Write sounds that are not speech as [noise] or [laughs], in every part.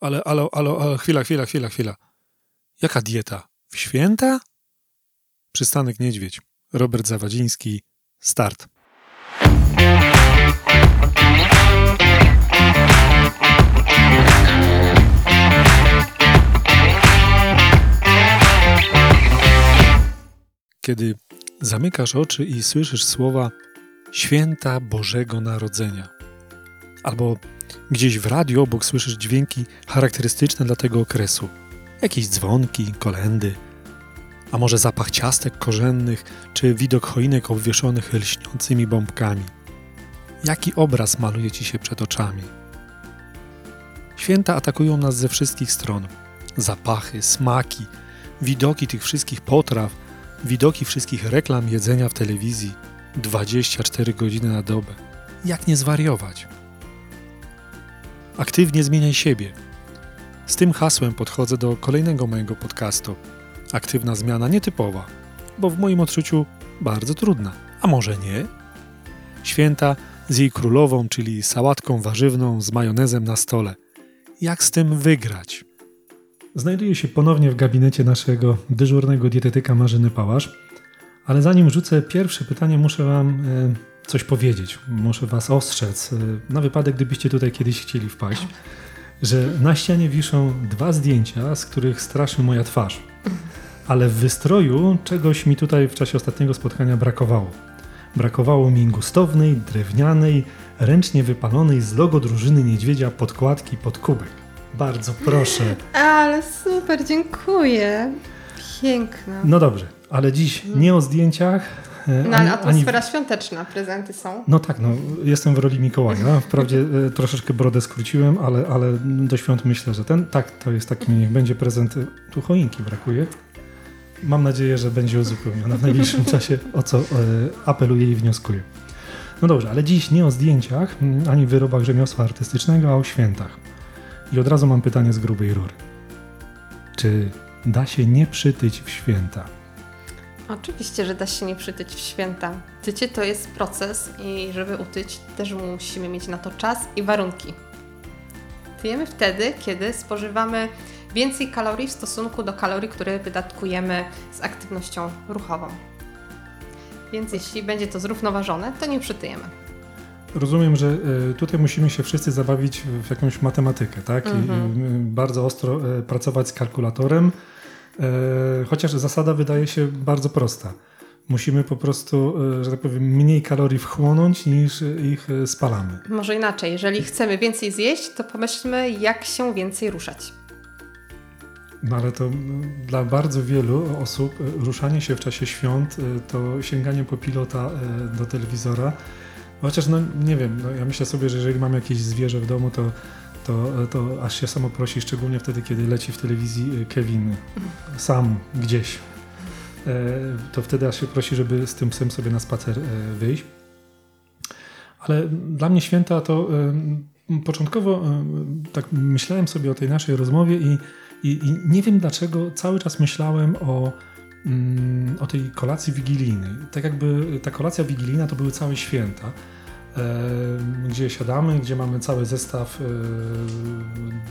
Ale, ale, ale, ale, chwila, chwila, chwila, chwila. Jaka dieta? W święta? Przystanek Niedźwiedź. Robert Zawadziński. Start. Kiedy zamykasz oczy i słyszysz słowa Święta Bożego Narodzenia, albo gdzieś w radiu obok słyszysz dźwięki charakterystyczne dla tego okresu, jakieś dzwonki, kolendy, a może zapach ciastek korzennych, czy widok choinek obwieszonych lśniącymi bombkami. Jaki obraz maluje ci się przed oczami? Święta atakują nas ze wszystkich stron. Zapachy, smaki, widoki tych wszystkich potraw, widoki wszystkich reklam jedzenia w telewizji 24 godziny na dobę. Jak nie zwariować? Aktywnie zmieniaj siebie. Z tym hasłem podchodzę do kolejnego mojego podcastu. Aktywna zmiana nietypowa, bo w moim odczuciu bardzo trudna. A może nie? Święta z jej królową, czyli sałatką warzywną z majonezem na stole. Jak z tym wygrać? Znajduję się ponownie w gabinecie naszego dyżurnego dietetyka Marzyny Pałasz, ale zanim rzucę pierwsze pytanie, muszę Wam e, coś powiedzieć. Muszę Was ostrzec, e, na wypadek, gdybyście tutaj kiedyś chcieli wpaść, że na ścianie wiszą dwa zdjęcia, z których straszy moja twarz. Ale w wystroju czegoś mi tutaj w czasie ostatniego spotkania brakowało. Brakowało mi gustownej, drewnianej, ręcznie wypalonej z logo drużyny niedźwiedzia podkładki pod kubek. Bardzo proszę. [laughs] Ale super, dziękuję. Piękna. No dobrze, ale dziś nie o zdjęciach. E, No ale atmosfera ani- świąteczna, prezenty są. No tak, no, jestem w roli Mikołaja. [laughs] Wprawdzie e, troszeczkę brodę skróciłem, ale, ale do świąt myślę, że ten, tak, to jest taki, niech będzie prezent. Tu choinki brakuje. Mam nadzieję, że będzie uzupełniona w najbliższym [laughs] czasie, o co e, apeluję i wnioskuję. No dobrze, ale dziś nie o zdjęciach, ani wyrobach rzemiosła artystycznego, a o świętach. I od razu mam pytanie z grubej rury. Czy da się nie przytyć w święta? Oczywiście, że da się nie przytyć w święta. Tycie to jest proces i żeby utyć też musimy mieć na to czas i warunki. Tyjemy wtedy, kiedy spożywamy więcej kalorii w stosunku do kalorii, które wydatkujemy z aktywnością ruchową. Więc jeśli będzie to zrównoważone, to nie przytyjemy. Rozumiem, że e, tutaj musimy się wszyscy zabawić w jakąś matematykę, tak? I, Mhm. i, bardzo ostro e, pracować z kalkulatorem, chociaż zasada wydaje się bardzo prosta. Musimy po prostu, e, że tak powiem, mniej kalorii wchłonąć niż ich e, spalamy. Może inaczej, jeżeli chcemy więcej zjeść, to pomyślmy, jak się więcej ruszać. No ale to dla bardzo wielu osób e, ruszanie się w czasie świąt e, to sięganie po pilota e, do telewizora. Chociaż no nie wiem, no, ja myślę sobie, że jeżeli mam jakieś zwierzę w domu, to, to, to aż się samo prosi, szczególnie wtedy, kiedy leci w telewizji e, Kevin sam gdzieś. E, To wtedy aż się prosi, żeby z tym psem sobie na spacer e, wyjść. Ale dla mnie święta to początkowo tak myślałem sobie o tej naszej rozmowie i, i, i nie wiem dlaczego cały czas myślałem o, mm, o tej kolacji wigilijnej. Tak jakby ta kolacja wigilijna to były całe święta, gdzie siadamy, gdzie mamy cały zestaw e,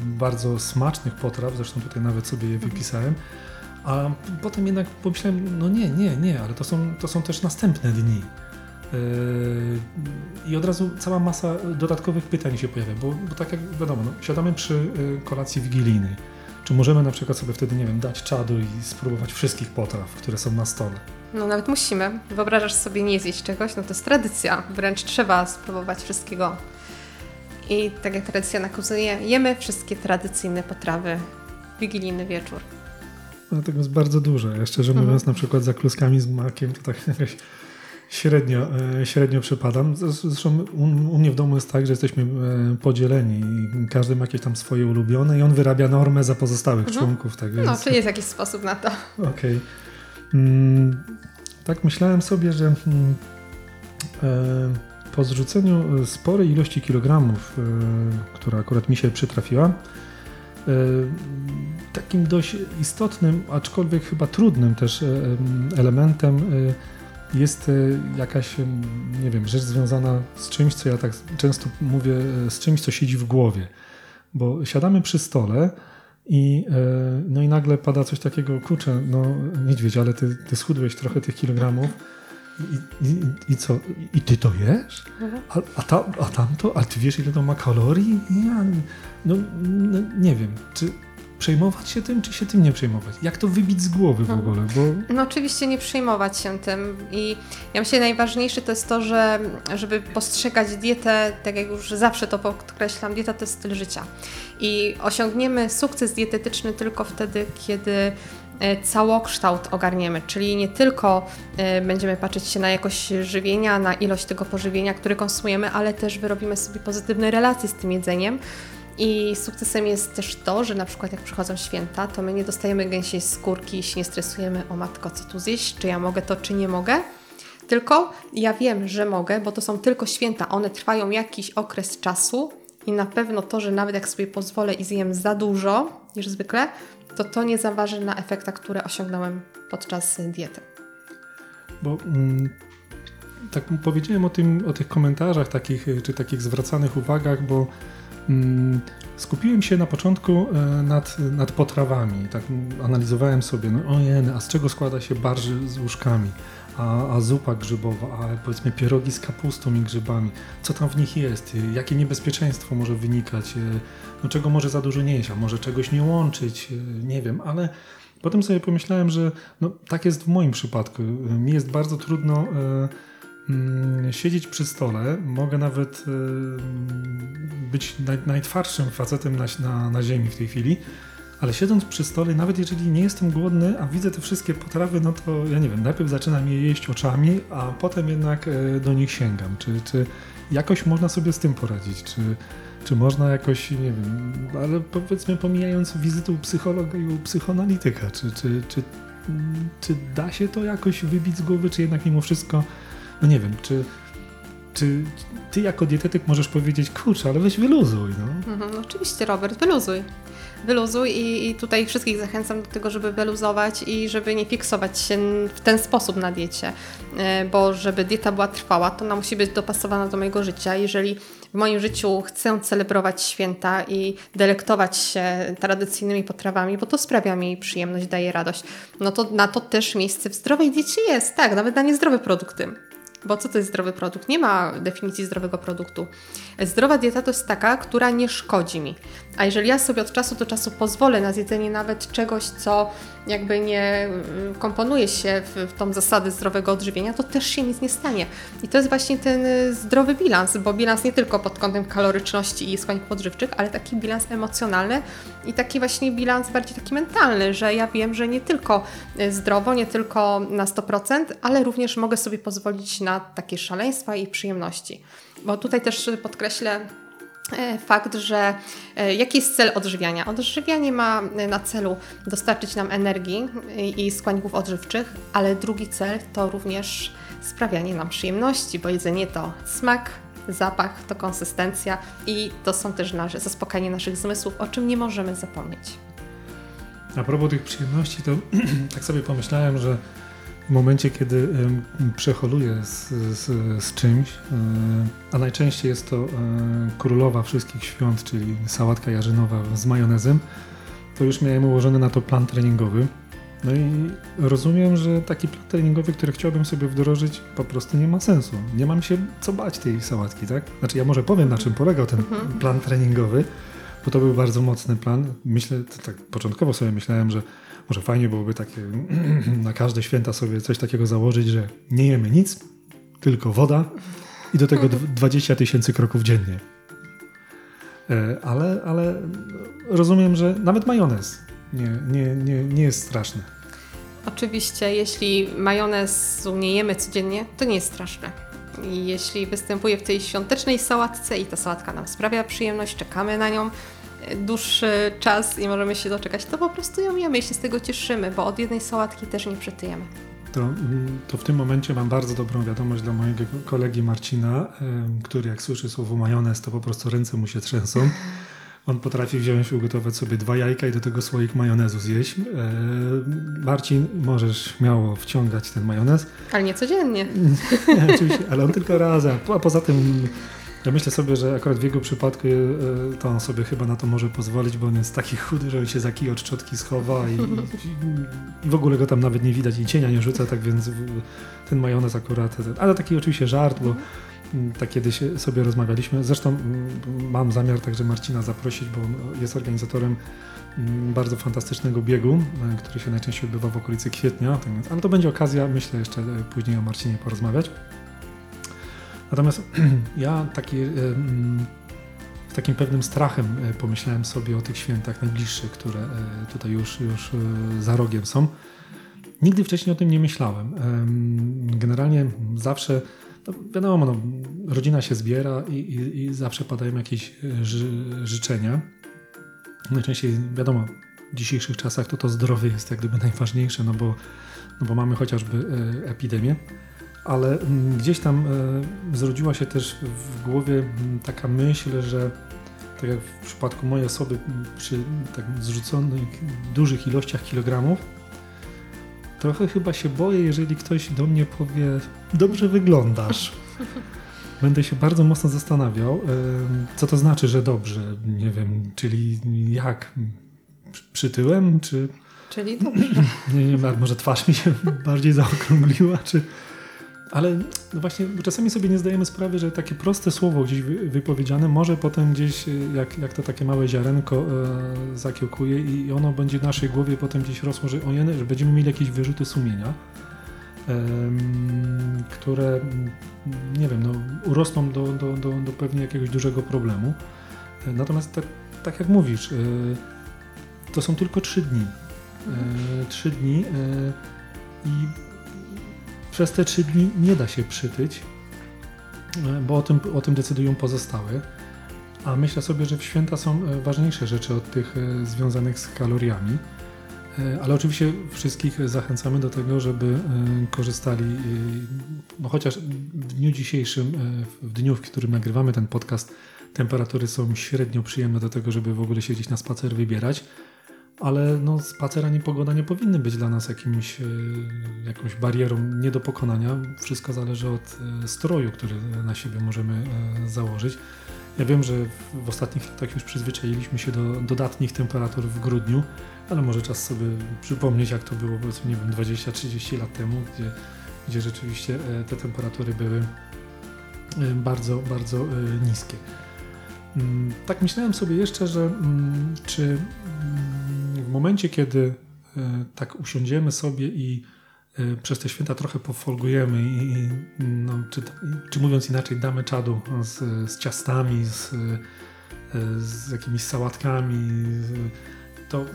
bardzo smacznych potraw, zresztą tutaj nawet sobie je wypisałem. A potem jednak pomyślałem, no nie, nie, nie, ale to są, to są też następne dni. Yy, I od razu cała masa dodatkowych pytań się pojawia, bo, bo tak jak wiadomo, no, siadamy przy kolacji wigilijnej. Czy możemy na przykład sobie wtedy, nie wiem, dać czadu i spróbować wszystkich potraw, które są na stole? No nawet musimy. Wyobrażasz sobie nie zjeść czegoś, no to jest tradycja. Wręcz trzeba spróbować wszystkiego. I tak jak tradycja nakazuje, jemy wszystkie tradycyjne potrawy. Wigilijny wieczór. No tego jest bardzo dużo. Ja szczerze Mhm. mówiąc, na przykład za kluskami z makiem to tak [laughs] jakoś średnio, e, średnio przepadam. Zresztą u, u mnie w domu jest tak, że jesteśmy e, podzieleni i każdy ma jakieś tam swoje ulubione i on wyrabia normę za pozostałych Mhm. członków. Tak No, więc... czy jest jakiś sposób na to? Okej. Mm, tak myślałem sobie, że mm, e, po zrzuceniu sporej ilości kilogramów, e, która akurat mi się przytrafiła, e, takim dość istotnym, aczkolwiek chyba trudnym też e, em, elementem e, jest e, jakaś, nie wiem, rzecz związana z czymś, co ja tak często mówię, e, z czymś, co siedzi w głowie. bo siadamy przy stole i, e, no i nagle pada coś takiego, kurczę, no niedźwiedź, ale ty, ty schudłeś trochę tych kilogramów i, i, i co? I ty to jesz? A, a, ta, a tamto? A ty wiesz ile to ma kalorii? Ja, no, no nie wiem, czy przejmować się tym, czy się tym nie przejmować? Jak to wybić z głowy w ogóle? Bo No oczywiście nie przejmować się tym i ja myślę najważniejsze to jest to, że żeby postrzegać dietę, tak jak już zawsze to podkreślam, dieta to jest styl życia i osiągniemy sukces dietetyczny tylko wtedy, kiedy e, całokształt ogarniemy, czyli nie tylko e, będziemy patrzeć się na jakość żywienia, na ilość tego pożywienia, które konsumujemy, ale też wyrobimy sobie pozytywne relacje z tym jedzeniem. I sukcesem jest też to, że na przykład jak przychodzą święta, to my nie dostajemy gęsiej skórki i się nie stresujemy o matko, co tu zjeść, czy ja mogę to, czy nie mogę. Tylko ja wiem, że mogę, bo to są tylko święta. One trwają jakiś okres czasu i na pewno to, że nawet jak sobie pozwolę i zjem za dużo niż zwykle, to to nie zaważy na efektach, które osiągnąłem podczas diety. Bo mm, tak powiedziałem o, tym, o tych komentarzach takich, czy takich zwracanych uwagach, bo skupiłem się na początku e, nad, nad potrawami. Tak mm, analizowałem sobie, no ojej, a z czego składa się barży z łóżkami? A, a zupa grzybowa, a powiedzmy pierogi z kapustą i grzybami. Co tam w nich jest? Y, Jakie niebezpieczeństwo może wynikać? Y, No czego może za dużo nie jeść? A może czegoś nie łączyć? Y, Nie wiem, ale Potem sobie pomyślałem, że no, tak jest w moim przypadku. Mi jest bardzo trudno e, mm, siedzieć przy stole. Mogę nawet e, być naj, najtwardszym facetem na, na, na ziemi w tej chwili. Ale siedząc przy stole, nawet jeżeli nie jestem głodny, a widzę te wszystkie potrawy, no to ja nie wiem, najpierw zaczynam je jeść oczami, a potem jednak e, do nich sięgam. Czy, czy jakoś można sobie z tym poradzić? Czy, czy można jakoś, nie wiem, ale powiedzmy pomijając wizytę u psychologa i u psychoanalityka, czy, czy, czy, mm, czy da się to jakoś wybić z głowy, czy jednak mimo wszystko, no nie wiem, czy, czy ty jako dietetyk możesz powiedzieć, kurczę, ale weź wyluzuj, no. Mhm, oczywiście, Robert, wyluzuj. Wyluzuj i, i tutaj wszystkich zachęcam do tego, żeby wyluzować i żeby nie fiksować się w ten sposób na diecie, E, bo żeby dieta była trwała, to ona musi być dopasowana do mojego życia. Jeżeli w moim życiu chcę celebrować święta i delektować się tradycyjnymi potrawami, bo to sprawia mi przyjemność, daje radość, no to na to też miejsce w zdrowej diecie jest, tak, nawet na niezdrowe produkty. Bo co to jest zdrowy produkt? Nie ma definicji zdrowego produktu. Zdrowa dieta to jest taka, która nie szkodzi mi. A jeżeli ja sobie od czasu do czasu pozwolę na zjedzenie nawet czegoś, co jakby nie mm, komponuje się w, w tą zasadę zdrowego odżywienia, to też się nic nie stanie. I to jest właśnie ten y, zdrowy bilans, bo bilans nie tylko pod kątem kaloryczności i składników odżywczych, ale taki bilans emocjonalny i taki właśnie bilans bardziej taki mentalny, że ja wiem, że nie tylko y, zdrowo, nie tylko na 100%, ale również mogę sobie pozwolić na takie szaleństwa i przyjemności. Bo tutaj też podkreślę e, fakt, że e, jaki jest cel odżywiania? Odżywianie ma e, na celu dostarczyć nam energii i składników odżywczych, ale drugi cel to również sprawianie nam przyjemności, bo jedzenie to smak, zapach, to konsystencja i to są też nasze, zaspokajanie naszych zmysłów, o czym nie możemy zapomnieć. A propos tych przyjemności, to [clears throat] tak sobie pomyślałem, że w momencie, kiedy przeholuję z, z, z czymś, e, a najczęściej jest to e, królowa wszystkich świąt, czyli sałatka jarzynowa z majonezem, to już miałem ułożony na to plan treningowy. No i rozumiem, że taki plan treningowy, który chciałbym sobie wdrożyć, po prostu nie ma sensu. Nie mam się co bać tej sałatki, tak? Znaczy, ja może powiem, na czym polegał ten plan treningowy, bo to był bardzo mocny plan. Myślę, tak początkowo sobie myślałem, że może fajnie byłoby takie [clears throat] na każde święta sobie coś takiego założyć, że nie jemy nic, tylko woda i do tego dw- 20 tysięcy kroków dziennie. E, Ale, ale rozumiem, że nawet majonez nie, nie, nie, nie jest straszny. Oczywiście, jeśli majonezu nie jemy codziennie, to nie jest straszne. I jeśli występuje w tej świątecznej sałatce i ta sałatka nam sprawia przyjemność, czekamy na nią e, dłuższy czas i możemy się doczekać, to po prostu ją jemy i się z tego cieszymy, bo od jednej sałatki też nie przytyjemy. To, mm, to w tym momencie mam bardzo dobrą wiadomość dla mojego kolegi Marcina, który jak słyszy słowo majonez, to po prostu ręce mu się trzęsą. On potrafi wziąć, ugotować sobie dwa jajka i do tego słoik majonezu zjeść. E, Marcin, możesz śmiało wciągać ten majonez. Ale nie codziennie. Nie, [laughs] oczywiście, ale on tylko raz, a po- a poza tym Ja myślę sobie, że akurat w jego przypadku e, to on sobie chyba na to może pozwolić, bo on jest taki chudy, że on się za kij od szczotki schowa i, i, i w ogóle go tam nawet nie widać i cienia nie rzuca, tak więc ten majonez akurat, ale taki oczywiście żart, bo tak kiedyś sobie rozmawialiśmy. Zresztą mm, mam zamiar także Marcina zaprosić, bo on jest organizatorem mm, bardzo fantastycznego biegu, e, który się najczęściej odbywa w okolicy kwietnia, tak ale to będzie okazja, myślę, jeszcze e, później o Marcinie porozmawiać. Natomiast [clears throat] ja taki, e, mm, z takim pewnym strachem e, pomyślałem sobie o tych świętach najbliższych, które e, tutaj już, już e, za rogiem są. Nigdy wcześniej o tym nie myślałem. Em, Generalnie zawsze, no wiadomo, no, rodzina się zbiera i, i, i zawsze padają jakieś e, ży, życzenia. Najczęściej, wiadomo, w dzisiejszych czasach to to zdrowie jest jak gdyby najważniejsze, no bo, no bo mamy chociażby e, epidemię. Ale mm, gdzieś tam e, zrodziła się też w głowie mm, taka myśl, że tak jak w przypadku mojej osoby m, przy tak zrzuconych dużych ilościach kilogramów, trochę chyba się boję, jeżeli ktoś do mnie powie, dobrze wyglądasz. [laughs] Będę się bardzo mocno zastanawiał, co to znaczy, że dobrze. Nie wiem, czyli jak? Przy- Przytyłem, czy Czyli to [laughs] nie, nie może twarz mi się bardziej zaokrągliła, czy... Ale no właśnie, czasami sobie nie zdajemy sprawy, że takie proste słowo gdzieś wy- wypowiedziane może potem gdzieś, e, jak, jak to takie małe ziarenko e, zakiełkuje i ono będzie w naszej głowie potem gdzieś rosło, że że będziemy mieli jakieś wyrzuty sumienia, em, które, nie wiem, no, urosną do, do, do, do pewnie jakiegoś dużego problemu. E, Natomiast tak, tak jak mówisz, e, to są tylko trzy dni. E, trzy dni e, i przez te trzy dni nie da się przytyć, e, bo o tym, o tym decydują pozostałe. A myślę sobie, że w święta są e, ważniejsze rzeczy od tych e, związanych z kaloriami. Ale oczywiście wszystkich zachęcamy do tego, żeby korzystali, no chociaż w dniu dzisiejszym, w dniu, w którym nagrywamy ten podcast, temperatury są średnio przyjemne do tego, żeby w ogóle się gdzieś na spacer wybierać ale no, spacer ani pogoda nie powinny być dla nas jakimś, e, jakąś barierą nie do pokonania. Wszystko zależy od e, stroju, który na siebie możemy e, założyć. Ja wiem, że w, ostatnich latach już przyzwyczailiśmy się do dodatnich temperatur w grudniu, ale może czas sobie przypomnieć, jak to było powiedzmy, nie wiem, 20-30 lat temu, gdzie, gdzie rzeczywiście te temperatury były bardzo, bardzo niskie. Mm, Tak myślałem sobie jeszcze, że mm, czy mm, w momencie, kiedy e, tak usiądziemy sobie i e, przez te święta trochę pofolgujemy i, no, czy, czy mówiąc inaczej, damy czadu z, z ciastami, z, e, z jakimiś sałatkami, to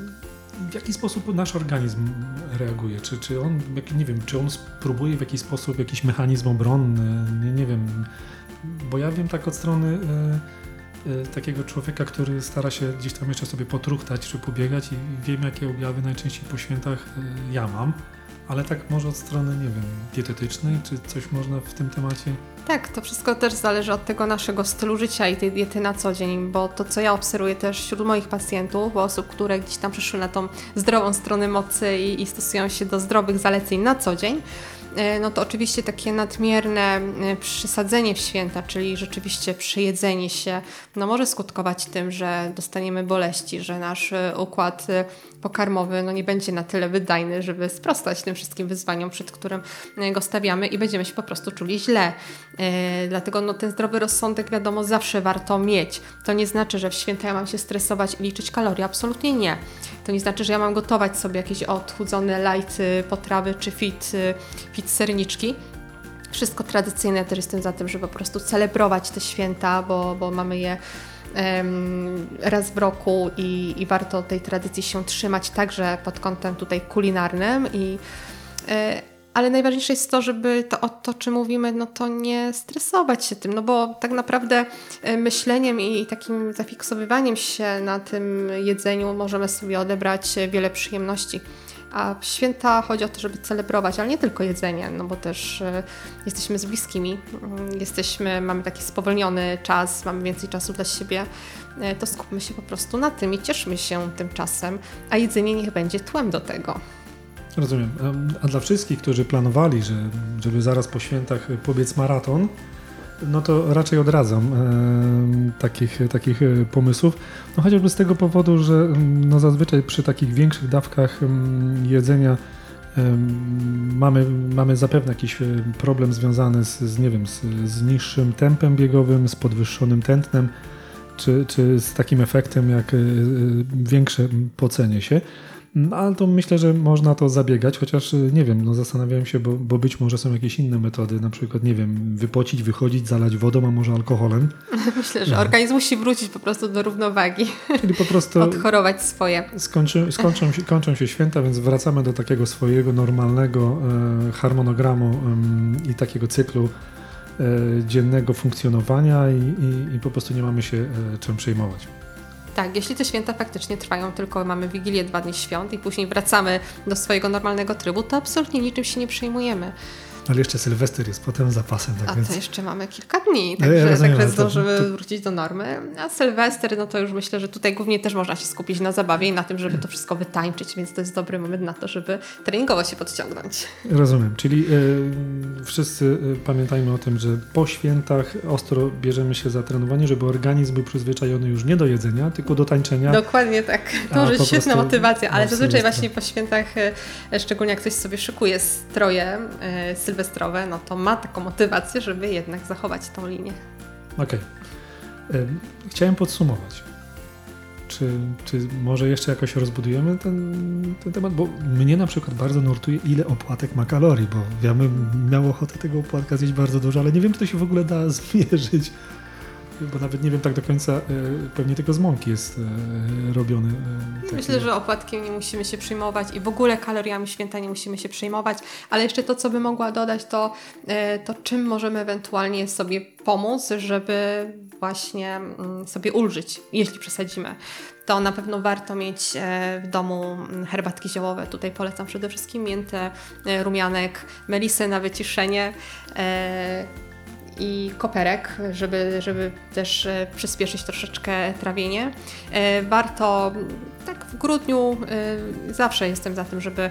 w jaki sposób nasz organizm reaguje? Czy, czy on, nie wiem, czy on spróbuje w jakiś sposób jakiś mechanizm obronny? Nie, nie wiem, bo ja wiem tak od strony takiego człowieka, który stara się gdzieś tam jeszcze sobie potruchtać czy pobiegać i wiem, jakie objawy najczęściej po świętach e, ja mam, ale tak może od strony, nie wiem, dietetycznej, czy coś można w tym temacie? Tak, to wszystko też zależy od tego naszego stylu życia i tej diety na co dzień, bo to, co ja obserwuję też wśród moich pacjentów, osób, które gdzieś tam przeszły na tą zdrową stronę mocy i, i stosują się do zdrowych zaleceń na co dzień, no to oczywiście takie nadmierne e, przesadzenie w święta, czyli rzeczywiście przejedzenie się, no może skutkować tym, że dostaniemy boleści, że nasz e, układ e, pokarmowy no nie będzie na tyle wydajny, żeby sprostać tym wszystkim wyzwaniom, przed którym e, go stawiamy i będziemy się po prostu czuli źle. E, dlatego no, ten zdrowy rozsądek, wiadomo, zawsze warto mieć. To nie znaczy, że w święta ja mam się stresować i liczyć kalorie. Absolutnie nie. To nie znaczy, że ja mam gotować sobie jakieś odchudzone light potrawy czy fit, y, fit serniczki. Wszystko tradycyjne też jestem za tym, żeby po prostu celebrować te święta, bo, bo mamy je raz w roku i, i warto tej tradycji się trzymać także pod kątem tutaj kulinarnym i e, ale najważniejsze jest to, żeby to o to, czym mówimy, no to nie stresować się tym, no bo tak naprawdę e, myśleniem i takim zafiksowywaniem się na tym jedzeniu możemy sobie odebrać e, wiele przyjemności. A święta chodzi o to, żeby celebrować, ale nie tylko jedzenie, no bo też e, jesteśmy z bliskimi, mm, jesteśmy, mamy taki spowolniony czas, mamy więcej czasu dla siebie, to skupmy się po prostu na tym i cieszmy się tym czasem, a jedzenie niech będzie tłem do tego. Rozumiem. Em, A dla wszystkich, którzy planowali, że, żeby zaraz po świętach pobiec maraton, no to raczej odradzam e, takich, takich e, pomysłów. No chociażby z tego powodu, że no zazwyczaj przy takich większych dawkach jedzenia mamy, mamy zapewne jakiś e, problem związany z, z nie wiem, z, z niższym tempem biegowym, z podwyższonym tętnem, czy, czy z takim efektem jak e, e, większe pocenie się. No, ale to myślę, że można to zabiegać, chociaż y, nie wiem, no zastanawiałem się, bo, bo być może są jakieś inne metody, na przykład, nie wiem, wypocić, wychodzić, zalać wodą, a może alkoholem, [laughs] Myślę, że No. organizm musi wrócić po prostu do równowagi, [laughs] czyli po prostu [laughs] odchorować swoje. skończy, skończą, się, kończą się święta, więc wracamy do takiego swojego normalnego e, harmonogramu em, i takiego cyklu e, dziennego funkcjonowania i, i, i po prostu nie mamy się e, czym przejmować. Tak, jeśli te święta faktycznie trwają, tylko mamy Wigilię dwa dni świąt i później wracamy do swojego normalnego trybu, to absolutnie niczym się nie przejmujemy. Ale jeszcze Sylwester jest potem zapasem, tak A więc... to jeszcze mamy kilka dni, No ja także, rozumiem, także ale to- zdążymy to- wrócić do normy. A Sylwester, no to już myślę, że tutaj głównie też można się skupić na zabawie i na tym, żeby to wszystko wytańczyć, więc to jest dobry moment na to, żeby treningowo się podciągnąć. Rozumiem, czyli y, wszyscy y, pamiętajmy o tym, że po świętach ostro bierzemy się za trenowanie, żeby organizm był przyzwyczajony już nie do jedzenia, tylko do tańczenia. Dokładnie tak. To może świetna prostu motywacja, ale no, zazwyczaj Sylwestra. właśnie po świętach, e, szczególnie jak ktoś sobie szykuje stroje e, sylwestrowe, no to ma taką motywację, żeby jednak zachować tą linię. Okej. Y, Chciałem podsumować. Czy, czy może jeszcze jakoś rozbudujemy ten, ten temat? Bo mnie na przykład bardzo nurtuje, ile opłatek ma kalorii, bo ja bym miał ochotę tego opłatka zjeść bardzo dużo, ale nie wiem, czy to się w ogóle da [laughs] zmierzyć. Bo nawet nie wiem tak do końca, y, pewnie tylko z mąki jest y, robiony. y, taki- Myślę, że opłatkiem nie musimy się przejmować i w ogóle kaloriami święta nie musimy się przejmować, ale jeszcze to, co by mogła dodać, to, e, to czym możemy ewentualnie sobie pomóc, żeby właśnie mm, sobie ulżyć, jeśli przesadzimy. To na pewno warto mieć e, w domu mm, herbatki ziołowe. Tutaj polecam przede wszystkim miętę, e, rumianek, melisę na wyciszenie. I koperek, żeby, żeby też e, przyspieszyć troszeczkę trawienie. E, Warto tak w grudniu e, zawsze jestem za tym, żeby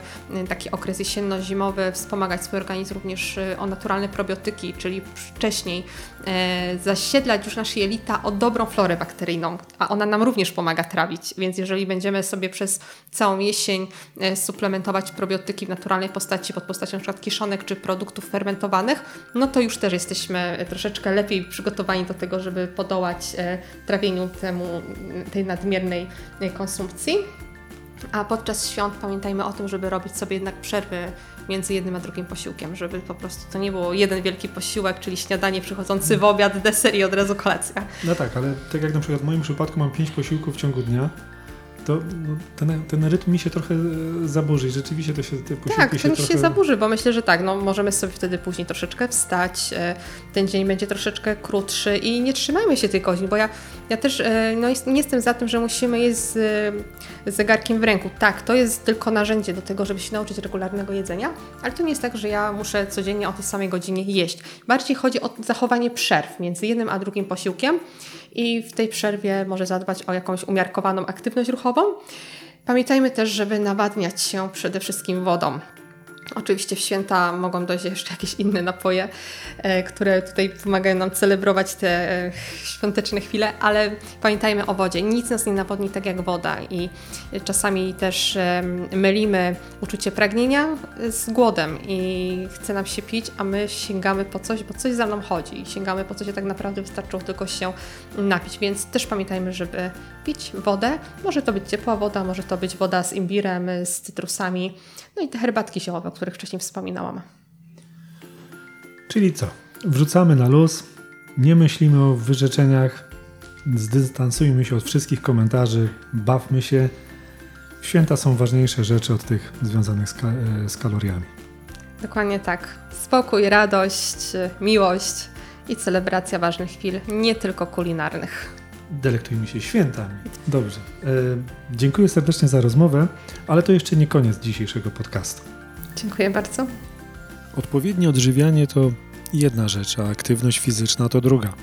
taki okres jesienno-zimowy wspomagać swój organizm również o naturalne probiotyki, czyli wcześniej zasiedlać już nasze jelita o dobrą florę bakteryjną, a ona nam również pomaga trawić, więc jeżeli będziemy sobie przez całą jesień suplementować probiotyki w naturalnej postaci, pod postacią np. kiszonek czy produktów fermentowanych, no to już też jesteśmy e, troszeczkę lepiej przygotowani do tego, żeby podołać e, trawieniu temu, tej nadmiernej e, konsumpcji. A podczas świąt pamiętajmy o tym, żeby robić sobie jednak przerwy między jednym a drugim posiłkiem, żeby po prostu to nie było jeden wielki posiłek, czyli śniadanie przychodzący w obiad, deser i od razu kolacja. No tak, ale tak jak na przykład w moim przypadku mam pięć posiłków w ciągu dnia, to no, ten, ten rytm mi się trochę e, zaburzy i rzeczywiście to się, posiłki Tak, się ten trochę... się zaburzy, bo myślę, że tak, no możemy sobie wtedy później troszeczkę wstać, e, ten dzień będzie troszeczkę krótszy i nie trzymajmy się tych godzin, bo ja, ja też e, no, nie jestem za tym, że musimy jeść z zegarkiem w ręku. Tak, to jest tylko narzędzie do tego, żeby się nauczyć regularnego jedzenia, ale to nie jest tak, że ja muszę codziennie o tej samej godzinie jeść. Bardziej chodzi o zachowanie przerw między jednym a drugim posiłkiem i w tej przerwie może zadbać o jakąś umiarkowaną aktywność ruchową. Pamiętajmy też, żeby nawadniać się przede wszystkim wodą. Oczywiście w święta mogą dojść jeszcze jakieś inne napoje, e, które tutaj pomagają nam celebrować te e, świąteczne chwile, ale pamiętajmy o wodzie. Nic nas nie nawodni tak jak woda i czasami też mylimy uczucie pragnienia z głodem i chce nam się pić, a my sięgamy po coś, bo coś za mną chodzi i sięgamy po coś, a tak naprawdę wystarczyło tylko się napić, więc też pamiętajmy, żeby pić wodę. Może to być ciepła woda, może to być woda z imbirem, z cytrusami, no i te herbatki ziołowe, których wcześniej wspominałam. Czyli co? Wrzucamy na luz, nie myślimy o wyrzeczeniach, zdystansujmy się od wszystkich komentarzy, bawmy się. Święta są ważniejsze rzeczy od tych związanych z, ka- e, z kaloriami. Dokładnie tak. Spokój, radość, miłość i celebracja ważnych chwil, nie tylko kulinarnych. Delektujmy się świętami. Dobrze. E, dziękuję serdecznie za rozmowę, ale to jeszcze nie koniec dzisiejszego podcastu. Dziękuję bardzo. Odpowiednie odżywianie to jedna rzecz, a aktywność fizyczna to druga.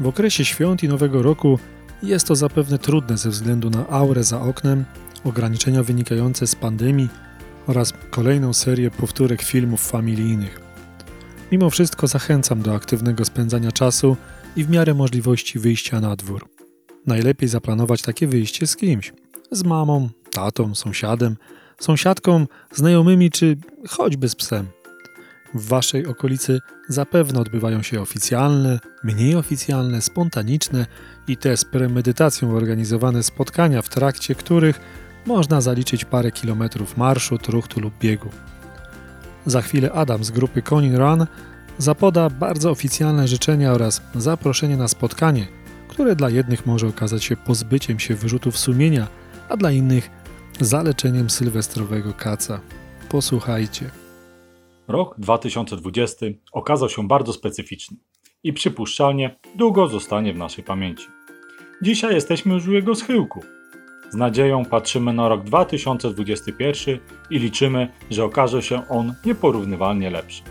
W okresie świąt i Nowego Roku jest to zapewne trudne ze względu na aurę za oknem, ograniczenia wynikające z pandemii oraz kolejną serię powtórek filmów familijnych. mimo wszystko zachęcam do aktywnego spędzania czasu i w miarę możliwości wyjścia na dwór. Najlepiej zaplanować takie wyjście z kimś. Z mamą, tatą, sąsiadem, sąsiadką, znajomymi czy choćby z psem. W waszej okolicy zapewne odbywają się oficjalne, mniej oficjalne, spontaniczne i te z premedytacją organizowane spotkania, w trakcie których można zaliczyć parę kilometrów marszu, truchtu lub biegu. Za chwilę Adam z grupy Conin Run zapoda bardzo oficjalne życzenia oraz zaproszenie na spotkanie, które dla jednych może okazać się pozbyciem się wyrzutów sumienia, a dla innych zaleczeniem sylwestrowego kaca. Posłuchajcie. Rok 2020 okazał się bardzo specyficzny i przypuszczalnie długo zostanie w naszej pamięci. Dzisiaj jesteśmy już u jego schyłku. Z nadzieją patrzymy na rok 2021 i liczymy, że okaże się on nieporównywalnie lepszy.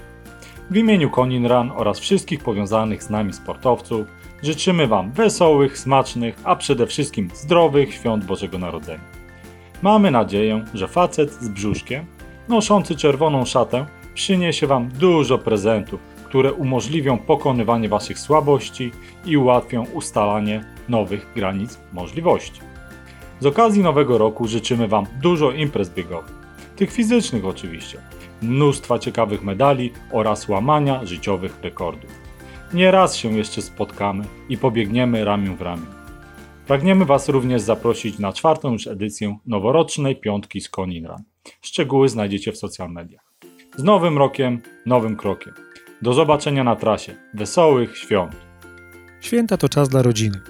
W imieniu Konin Run oraz wszystkich powiązanych z nami sportowców życzymy Wam wesołych, smacznych, a przede wszystkim zdrowych świąt Bożego Narodzenia. Mamy nadzieję, że facet z brzuszkiem, noszący czerwoną szatę, przyniesie Wam dużo prezentów, które umożliwią pokonywanie Waszych słabości i ułatwią ustalanie nowych granic możliwości. Z okazji Nowego Roku życzymy Wam dużo imprez biegowych, tych fizycznych oczywiście, mnóstwa ciekawych medali oraz łamania życiowych rekordów. Nie raz się jeszcze spotkamy i pobiegniemy ramię w ramię. Pragniemy Was również zaprosić na czwartą już edycję noworocznej piątki z Konin. Szczegóły znajdziecie w social mediach. Z nowym rokiem, nowym krokiem. Do zobaczenia na trasie. Wesołych świąt! Święta to czas dla rodziny.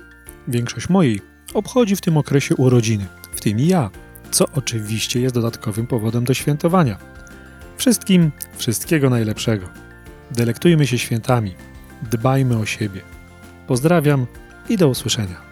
Większość mojej obchodzi w tym okresie urodziny, w tym i ja, co oczywiście jest dodatkowym powodem do świętowania. Wszystkim wszystkiego najlepszego. Delektujmy się świętami, dbajmy o siebie. Pozdrawiam i do usłyszenia.